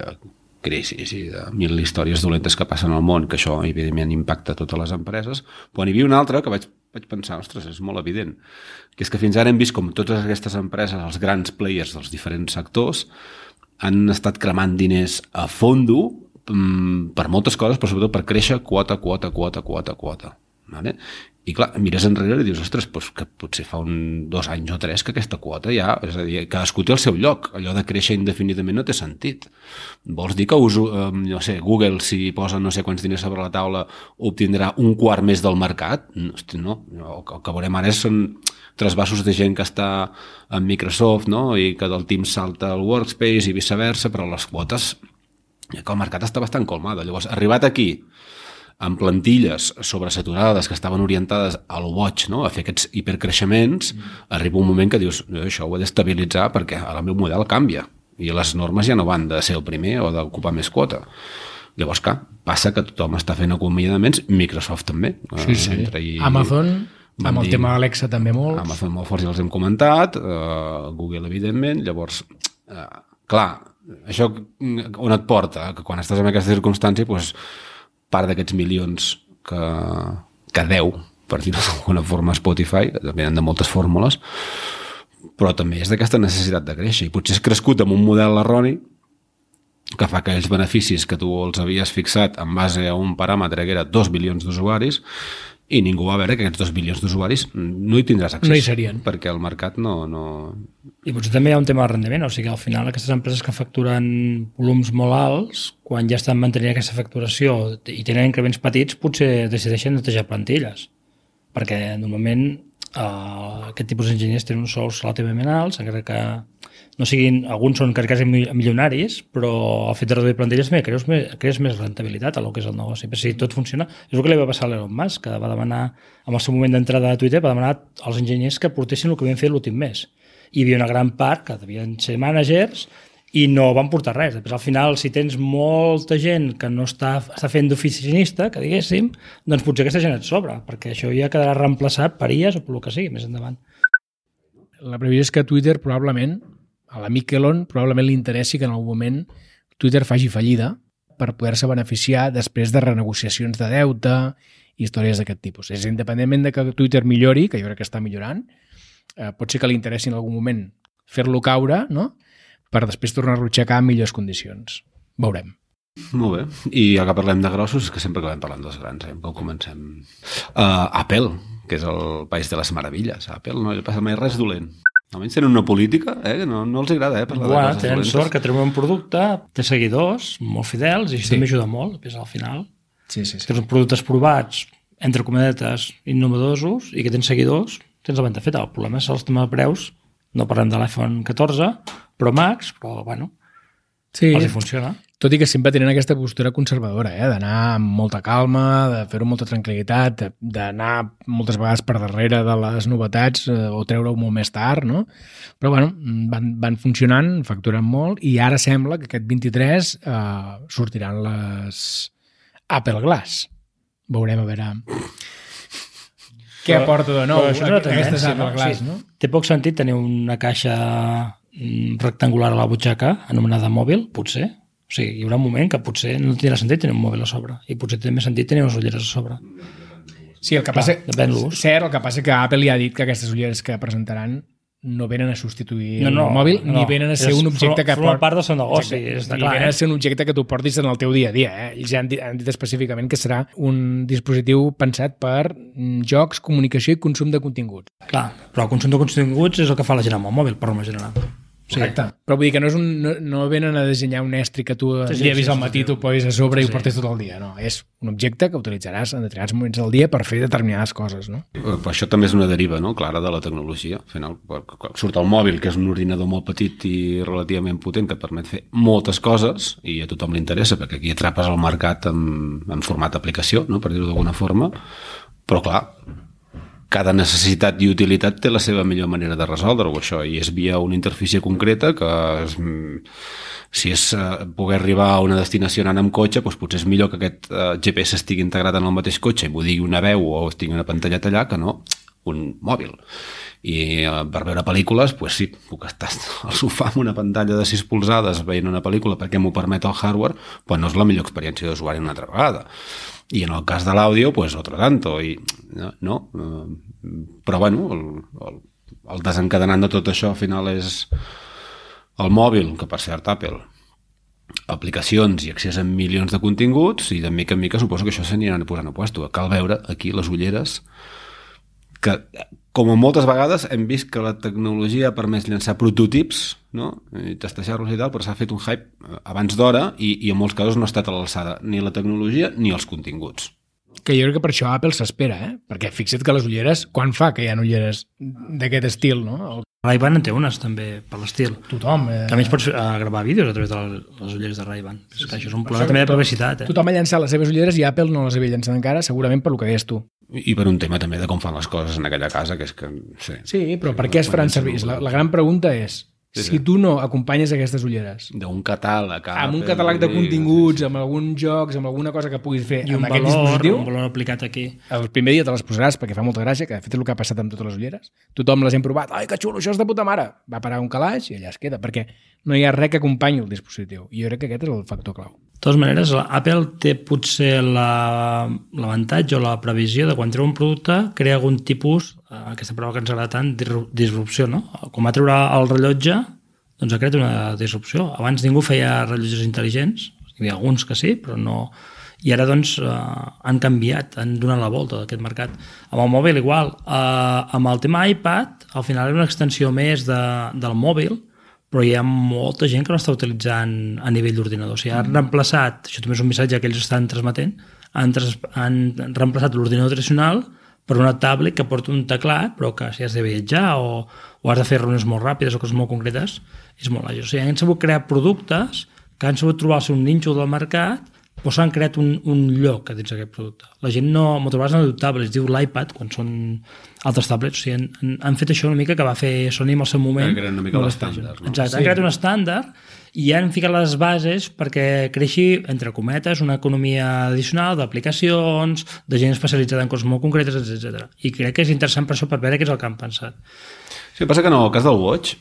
de crisi i de mil històries dolentes que passen al món, que això, evidentment, impacta totes les empreses, però n'hi havia una altra que vaig, vaig pensar, ostres, és molt evident, que és que fins ara hem vist com totes aquestes empreses, els grans players dels diferents sectors, han estat cremant diners a fondo mm, per moltes coses, però sobretot per créixer quota, quota, quota, quota, quota. Vale? I clar, mires enrere i dius, ostres, doncs que potser fa un, dos anys o tres que aquesta quota ja, és a dir, cadascú té el seu lloc, allò de créixer indefinidament no té sentit. Vols dir que us, eh, no sé, Google, si posa no sé quants diners sobre la taula, obtindrà un quart més del mercat? Hosti, no. El, que- veurem ara són trasbassos de gent que està en Microsoft no? i que del team salta al Workspace i viceversa, però les quotes que el mercat està bastant colmada. Llavors, arribat aquí, amb plantilles sobresaturades que estaven orientades al boig, no? a fer aquests hipercreixements, mm. arriba un moment que dius, "Eh, això ho he d'estabilitzar perquè el meu model canvia. i les normes ja no van de ser el primer o d'ocupar més quota. Llavors, clar, passa que tothom està fent acomiadaments, Microsoft també. Sí, sí. Entre i, Amazon, amb el dir- tema d'Alexa també molt. Amazon molt forts ja els hem comentat, uh, Google evidentment, llavors, uh, clar, això on et porta? Que quan estàs en aquesta circumstància, doncs, part d'aquests milions que, que deu, per dir-ho d'alguna forma, Spotify, que venen de moltes fórmules, però també és d'aquesta necessitat de créixer, i potser has crescut amb un model erroni que fa que aquells beneficis que tu els havies fixat en base a un paràmetre que era 2 bilions d'usuaris i ningú va veure que aquests 2 bilions d'usuaris no hi tindràs accés. No hi serien. Perquè el mercat no... no... I potser també hi ha un tema de rendiment, o sigui, al final aquestes empreses que facturen volums molt alts, quan ja estan mantenint aquesta facturació i tenen increments petits, potser decideixen netejar plantilles. Perquè normalment eh, aquest tipus d'enginyers tenen uns sous relativament alts, encara que no siguin, alguns són quasi mi- milionaris, però el fet de reduir plantilles també creus, creus més rentabilitat a lo que és el negoci. Però si tot funciona, és el que li va passar a l'Elon Musk, que va demanar, en el seu moment d'entrada a Twitter, va demanar als enginyers que portessin el que havien fet l'últim mes. Hi havia una gran part que devien ser managers i no van portar res. Després, al final, si tens molta gent que no està, està fent d'oficinista, que diguéssim, doncs potser aquesta gent et sobra, perquè això ja quedarà reemplaçat per IAS o per el que sigui més endavant. La previsió és que Twitter probablement, a l'amic Elon, probablement li interessi que en algun moment Twitter faci fallida per poder-se beneficiar després de renegociacions de deute i històries d'aquest tipus. És independentment de que Twitter millori, que jo crec que està millorant, eh, pot ser que li interessi en algun moment fer-lo caure, no?, per després tornar-lo a aixecar en millors condicions. Veurem. Molt bé. I ja que parlem de grossos, és que sempre acabem parlant dels grans, eh? Com comencem? Uh, Apple, que és el país de les meravilles. Apple no li passa mai res dolent. Almenys tenen una política, eh? que no, no els agrada eh? parlar Bueno, de coses tenen dolentes. sort que treuen un producte, té seguidors molt fidels i això Sí. també ajuda molt, després al final. Sí, sí, sí. Tens productes provats, entre comedetes, innovadosos i que tens seguidors, tens la venda feta. El problema és el tema de preus. No parlem de l'iPhone 14, Pro Max, però bueno, sí. els hi funciona. Tot i que sempre tenen aquesta postura conservadora, eh? d'anar amb molta calma, de fer-ho amb molta tranquil·litat, d'anar moltes vegades per darrere de les novetats eh, o treure-ho molt més tard, no? Però bueno, van, van funcionant, facturen molt, i ara sembla que aquest 23 eh, sortiran les Apple Glass. Veurem a veure què aporta de nou però això és una Apple no? Glass, Sí. no? Té poc sentit tenir una caixa rectangular a la butxaca anomenada mòbil, potser. O sigui, hi haurà un moment que potser no tindrà sentit tenir un mòbil a sobre i potser té més sentit tenir unes ulleres a sobre. Sí, el que passa... depèn l'ús. Cert, el que passa que Apple ja ha dit que aquestes ulleres que presentaran no venen a substituir No, no, el mòbil, no. ni venen a ser És- un objecte que forma part del seu negoci, està ni clar, venen eh? a ser un objecte que tu portis en el teu dia a dia. Eh? Ells ja han dit, han dit específicament que serà un dispositiu pensat per mm, jocs, comunicació i consum de continguts. Clar, però el consum de continguts és el que fa la gent amb el mòbil, per norma general. Sí. Correcte. Però vull dir que no, és un, no, no venen a dissenyar un estri que tu Sí, sí, sí, llevis sí, al sí, matí, sí. tu posis a sobre Sí, i ho portes tot el dia. No, és un objecte que utilitzaràs en determinats moments del dia per fer determinades coses. No? Eh, Però això també és una deriva no? clara de la tecnologia. Al final, quan surt el mòbil, que és un ordinador molt petit i relativament potent, que et permet fer moltes coses, i a tothom li interessa, perquè aquí atrapes el mercat en, en format aplicació, no? per dir-ho d'alguna forma, però clar, cada necessitat i utilitat té la seva millor manera de resoldre-ho, això, i és via una interfície concreta que mm, si és eh, poder arribar a una destinació anant amb cotxe, doncs potser és millor que aquest eh, GPS estigui integrat en el mateix cotxe i m'ho digui una veu o estigui una pantalleta allà que no un mòbil. I eh, per veure pel·lícules, doncs sí, puc estar *laughs* al sofà amb una pantalla de 6 polzades veient una pel·lícula perquè m'ho permet el hardware, però no és la millor experiència d'usuari una altra vegada. I en el cas de l'àudio, pues otro tanto. I, no, no però bueno, el, el, el desencadenant de tot això al final és el mòbil, que per cert Apple aplicacions i accés a milions de continguts i de mica en mica suposo que això s'aniran posant a puesto. Cal veure aquí les ulleres que, com moltes vegades, hem vist que la tecnologia ha permès llançar prototips no? i testejar-los i tal, però s'ha fet un hype eh, abans d'hora i, i en molts casos no ha estat a l'alçada ni la tecnologia ni els continguts. Que jo crec que per això Apple s'espera, eh? Perquè fixa't que les ulleres, quan fa que hi ha ulleres d'aquest estil, no? El, Ray-Ban en té unes també per l'estil. tothom. Eh? També es pots eh, gravar vídeos a través de les ulleres de Ray-Ban. És que això és un problema també de publicitat. Eh? Tothom ha llançat les seves ulleres i Apple no les havia llançat encara, segurament per lo que deies tu. I per un tema també de com fan les coses en aquella casa, que és que... Sí, Sí, però per què es faran servir? La, la gran pregunta és, Sí, si sí. tu no acompanyes aquestes ulleres D'un catàleg. amb un catàleg de sí, continguts, amb alguns jocs, amb alguna cosa que puguis fer I un amb aquest valor, dispositiu, un valor aplicat aquí. el primer dia te les posaràs perquè fa molta gràcia, que de fet és el que ha passat amb totes les ulleres. Tothom les hem provat. Ai, que xulo, això és de puta mare. Va parar un calaix i allà es queda, perquè no hi ha res que acompanyi el dispositiu. I jo crec que aquest és el factor clau. De totes maneres, la- Apple té potser la- l'avantatge o la previsió de quan treu un producte crea algun tipus, eh, aquesta paraula que ens agrada tant, disru- disrupció, no? Com va treure el rellotge, doncs ha creat una disrupció. Abans ningú feia rellotges intel·ligents, hi havia alguns que sí, però no... I ara, doncs, eh, han canviat, han donat la volta d'aquest mercat. Amb el mòbil, igual. Eh, amb el tema iPad, al final és una extensió més de, del mòbil, però hi ha molta gent que no està utilitzant a nivell d'ordinador. O sigui, han reemplaçat, això també és un missatge que ells estan transmetent, han, tras, han reemplaçat l'ordinador tradicional per una tablet que porta un teclat, però que si has de viatjar o, o has de fer reunions molt ràpides o coses molt concretes, és molt àgil. O sigui, han sabut crear productes que han sabut trobar el seu nínxol del mercat però s'han creat un, un lloc a dins d'aquest producte. La gent no, moltes vegades no tablet, es diu l'iPad, quan són altres tablets. O sigui, han, han- han fet això una mica que va fer Sony en el seu moment. Que era una mica l'estàndard, no? Exacte, Sí. han creat un estàndard i han ficat les bases perquè creixi, entre cometes, una economia addicional d'aplicacions, de gent especialitzada en coses molt concretes, etc. I crec que és interessant per això, per veure què és el que han pensat. Sí, passa que en el cas del Watch,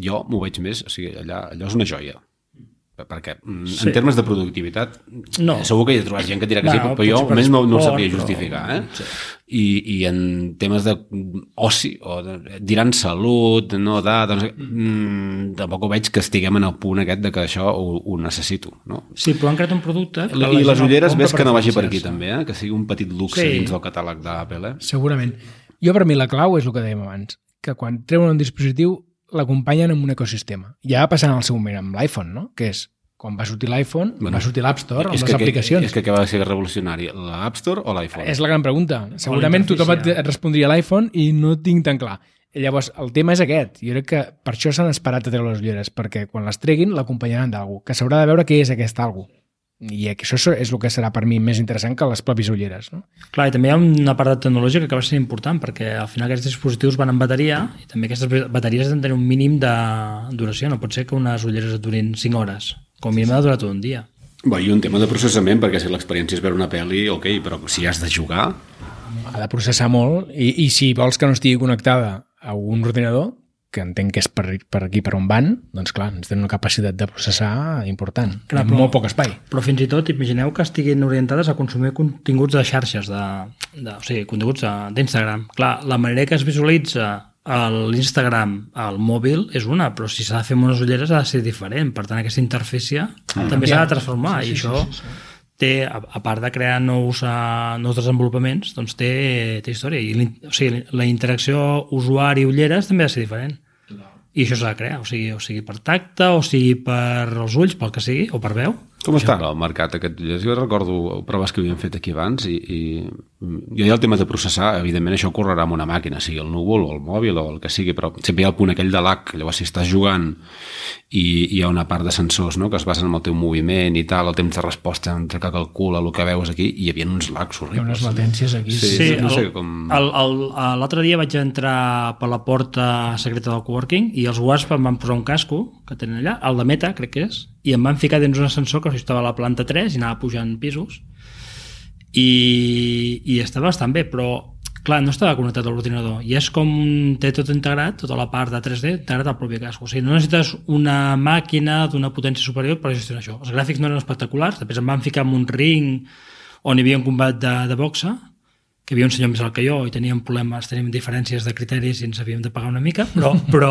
jo m'ho veig més, o sigui, allà, allò és una joia. Perquè mm, Sí. en termes de productivitat No. segur que hi ha trobat gent que dirà que sí, Bueno, però jo almenys no, no ho sabria però- justificar eh? sí. I, i en temes de oci o de, diran salut no edat, doncs, mm, tampoc ho veig que estiguem en el punt aquest de que això ho, ho necessito no? Sí, però han creat un producte... que la i les ulleres ves que no vagi per aquí també, eh? que sigui un petit luxe Sí. dins del catàleg d'Apple eh? Segurament. Jo, per mi, la clau és el que dèiem abans, que quan treuen un dispositiu l'acompanyen amb un ecosistema. Ja va passar en el seu moment amb l'iPhone, no? Que és, quan va sortir l'iPhone, Bueno, va sortir l'App Store amb és les que, aplicacions. és que què va ser revolucionari, l'App Store o l'iPhone? És la gran pregunta. Segurament tothom et, respondria l'iPhone i no tinc tan clar. I llavors, el tema és aquest. Jo crec que per això s'han esperat a treure les ulleres, perquè quan les treguin l'acompanyaran d'algú, que s'haurà de veure què és aquest algú. I això és el que serà per mi més interessant que les pròpies ulleres. No? Clar, i també hi ha una part de tecnologia que acaba sent important, perquè al final aquests dispositius van en bateria i també aquestes bateries han de tenir un mínim de duració. No pot ser que unes ulleres et durin 5 hores. Com a mínim ha de durar tot un dia. Bé, i un tema de processament, perquè si l'experiència és veure una pel·li, ok, però si has de jugar, Ha de processar molt i, i si vols que no estigui connectada a un ordinador, que entenc que és per, per aquí per on van, doncs clar, ens tenen una capacitat de processar important. Clar, però- molt poc espai. Però fins i tot imagineu que estiguin orientades a consumir continguts de xarxes, de, de, o sigui, continguts de- d'Instagram. Clar, la manera que es visualitza a l'Instagram al mòbil és una, però si s'ha de fer amb unes ulleres ha de ser diferent. Per tant, aquesta interfície també s'ha de transformar i això té, a, a part de crear nous, uh, nous desenvolupaments, doncs té, té història. I o sigui, la interacció usuari-ulleres també ha de ser diferent. I això s'ha de crear, o sigui, o sigui per tacte, o sigui per els ulls, pel que sigui, o per veu. Com està el mercat aquest? Jo recordo proves que havíem fet aquí abans i, i jo hi ha el tema de processar, evidentment això correrà amb una màquina, sigui el núvol o el mòbil o el que sigui, però sempre hi ha el punt aquell de lag, llavors si estàs jugant i hi ha una part de sensors no? que es basen en el teu moviment i tal, el temps de resposta entre que calcula el que veus aquí, i hi havia uns lags Hi ha unes horribles. latències aquí. Sí. no el- sé com- L'altre dia vaig entrar per la porta secreta del coworking i els Wasp em van posar un casco que tenen allà, el de Meta, crec que és, i em van ficar dins un ascensor que estava a la planta 3 i anava pujant pisos i, i estava bastant bé, però clar, no estava connectat a l'ordinador i és com té tot integrat, tota la part de 3D integrat al propi casco. O sigui, no necessites una màquina d'una potència superior per gestionar això. Els gràfics no eren espectaculars, després em van ficar en un ring on hi havia un combat de, de boxa que hi havia un senyor més alt que jo i teníem problemes, teníem diferències de criteris i ens havíem de pagar una mica, però, *laughs* però,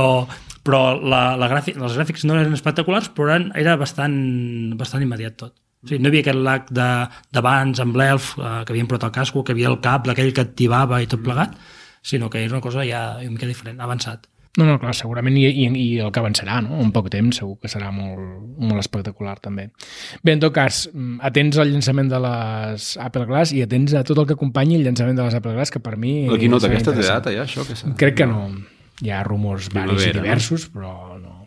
però la, la gràfic, els gràfics no eren espectaculars, però eren, era bastant, bastant immediat tot. O sigui, no hi havia aquest lag de- d'abans amb l'elf eh, que havien posat el casco, que havia el cable aquell que activava i tot plegat, sinó que era una cosa ja una mica diferent, avançat. No, no, clar, segurament i, i, i el que avançarà, no? En poc temps segur que serà molt, molt espectacular també. Bé, en tot cas, mm, atents al llançament de les Apple Glass i atents a tot el que acompanyi el llançament de les Apple Glass, que per mi... La quinota aquesta té data ja, això? Que Crec que no. Hi ha rumors varis i Primavera, no? diversos, però no.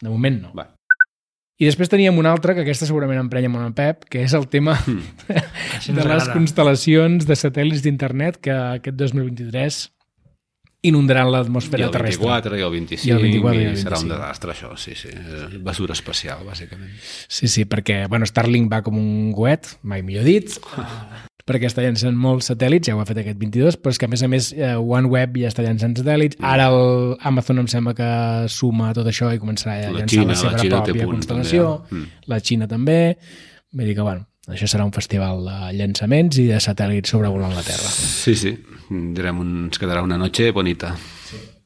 De moment no. Va. I després teníem un altre, que aquesta segurament emprenya molt en Pep, que és el tema *laughs* ens de les agrada. constel·lacions de satèl·lits d'internet que aquest 2023 inundaran I l'atmosfera el terrestre. 24 i el 25 I el 24 i el serà un 25. desastre això, sí, sí. Eh, Basura espacial, bàsicament. Sí, sí, perquè bueno, Starlink va com un coet, mai millor dit, *laughs* perquè està llançant molts satèl·lits, ja ho ha fet aquest 22, però és que a més a més eh, OneWeb ja està llançant satèl·lits, ara el Amazon em sembla que suma tot això i començarà a La llançar Xina, la seva la Xina pròpia punts, constel·lació, també, eh? la Xina també, vull dir que bueno, això serà un festival de llançaments i de satèl·lits sobrevolant la Terra. Sí, sí. Direm, un, ens quedarà una noche bonita.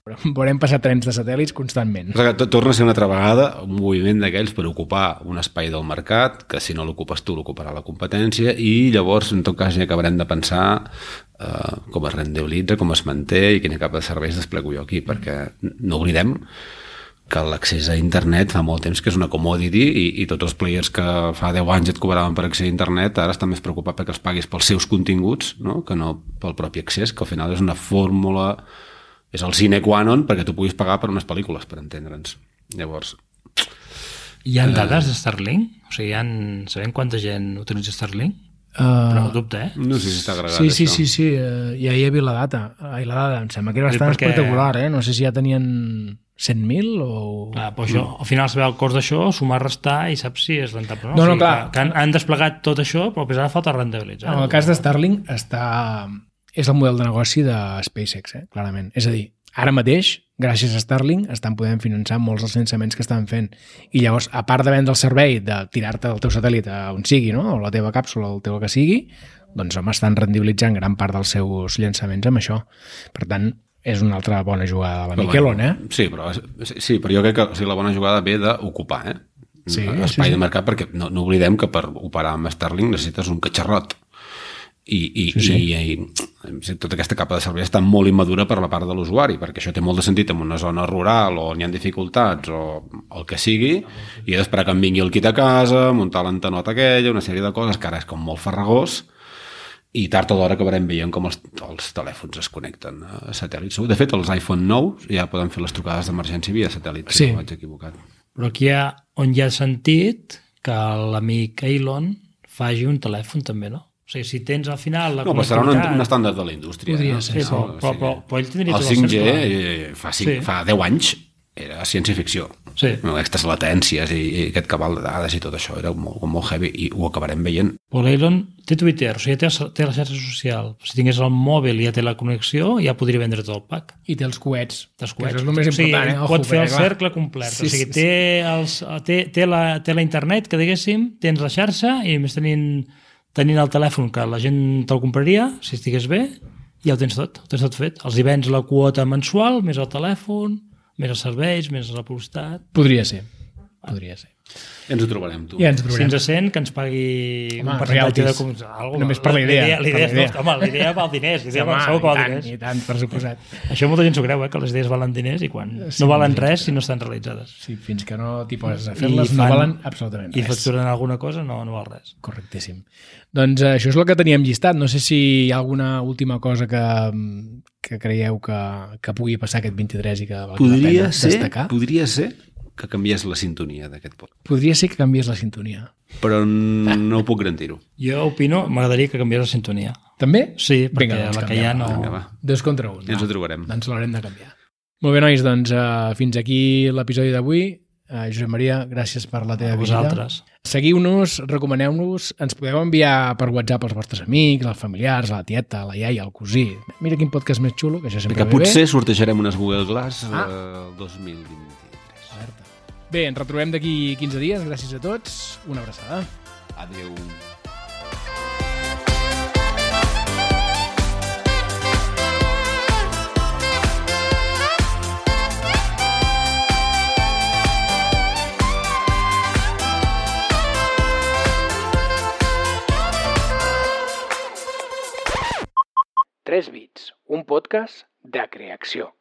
Però veurem passar trens de satèl·lits constantment. Torna a ser una altra vegada un moviment d'aquells per ocupar un espai del mercat, que si no l'ocupes tu l'ocuparà la competència, i llavors en tot cas ja acabarem de pensar eh, com es rendibilitza, com es manté i quina capa de serveis desplego jo aquí, perquè no oblidem que l'accés a internet fa molt temps que és una commodity i, i tots els players que fa 10 anys et cobraven per accedir a internet ara estan més preocupats perquè els paguis pels seus continguts no? que no pel propi accés, que al final és una fórmula és el sine qua non perquè tu puguis pagar per unes pel·lícules, per entendre'ns. Llavors, Hi ha dades de Starlink? O sigui, hi ha... sabem quanta gent utilitza Starlink? Uh, Però dubte, eh? no sé si està agregat Sí, sí, això. sí, sí, eh, ja hi havia la data. Ai, la data, em sembla que era Sí, bastant perquè- espectacular, eh? No sé si ja tenien 100.000 o... Clar, però això, al final saber el cost d'això, sumar, restar i saps si és rentable o no. No, no, o sigui, clar. Que, han, han desplegat tot això, però després ara falta rendibilitzar. En el cas de Starlink està... és el model de negoci de SpaceX, eh? clarament. És a dir, ara mateix, gràcies a Starlink, estan podent finançar molts dels llançaments que estan fent. I llavors, a part de vendre el servei de tirar-te el teu satèl·lit a on sigui, no? o la teva càpsula, o el teu que sigui, doncs home, estan rendibilitzant gran part dels seus llançaments amb això. Per tant, és una altra bona jugada de la Miquelon, eh? Sí, però, sí, però jo crec que o sigui, la bona jugada ve d'ocupar, eh? Sí, Espai sí, sí. de mercat, perquè no, no oblidem que per operar amb Starlink necessites un catxarrot. I, i, Sí, sí. i, i, tota aquesta capa de servei està molt immadura per la part de l'usuari, perquè això té molt de sentit en una zona rural o on hi ha dificultats o el que sigui, i he d'esperar que em vingui el kit a casa, muntar l'antenota aquella, una sèrie de coses que ara és com molt farragós, i tard o d'hora acabarem veient com els, els telèfons es connecten a satèl·lits. De fet, els iPhone 9 ja poden fer les trucades d'emergència via satèl·lit, si Sí. no vaig equivocat. Però aquí hi ha, on hi ha sentit que l'amic Elon faci un telèfon també, no? O sigui, si tens al final la No, però serà un, connectivitat- un estàndard de la indústria. Podria no? ser, Sí, però, però, però, però ell tindria el tot el 5G cercle. eh, fa, 5, Sí. fa 10 anys era ciència-ficció. Sí. No, aquestes latències i, i aquest cabal de dades i tot això era molt, molt heavy i ho acabarem veient. Però l'Elon té Twitter, o sigui, té, té la xarxa social. Si tingués el mòbil i ja té la connexió, ja podria vendre tot el pack. I té els coets. dels que coets. això és el més o sigui, important, eh? Ojo, pot fer el cercle complet. Sí, o sigui, sí, té, els, té, té, la, té la internet, que diguéssim, tens la xarxa i més tenint, tenint el telèfon que la gent te'l compraria, si estigués bé, ja ho tens tot, ho tens tot fet. Els hi vens la quota mensual, més el telèfon, més els serveis, més la publicitat. Podria ser. Podria ser. Ens ho trobarem, tu. Ja ens Si trobarem. ens sent, que ens pagui Home, un percentatge de... com- Algo, Només per la idea, La la idea, idea. és, home, la idea val diners, la idea Home, val, segur que i val tant, diners. I tant, per suposat. *laughs* Això molta gent s'ho creu, eh, que les idees valen diners i quan Sí, no valen sí, res si no estan realitzades. Sí, fins que no t'hi poses a I fer-les no valen absolutament I res. facturen alguna cosa no, no val res. Correctíssim. Doncs eh, això és el que teníem llistat. No sé si hi ha alguna última cosa que, que creieu que, que pugui passar aquest 23 i que valgui la Podria pena ser, destacar. podria ser que canviés la sintonia d'aquest pot. Podria ser que canviés la sintonia. Però no puc garantir-ho. Jo opino, m'agradaria que canviés la sintonia. També? Sí, perquè Vinga, doncs la que hi ha no... Vinga, va. Dos contra un. Ja ens ho trobarem. Doncs l'haurem de canviar. Molt bé, nois, doncs uh, fins aquí l'episodi d'avui. Uh, Josep Maria, gràcies per la teva A visita. vosaltres. Seguiu-nos, recomaneu-nos, ens podeu enviar per WhatsApp als vostres amics, als familiars, a la tieta, a la iaia, al cosí. Mira quin podcast més xulo, que això sempre Que ve potser sortejarem unes Google Glass Ah. el 2023. Bé. Ens retrobem d'aquí 15 dies. Gràcies a tots. Una abraçada. Adéu. Tres bits, un podcast de creació.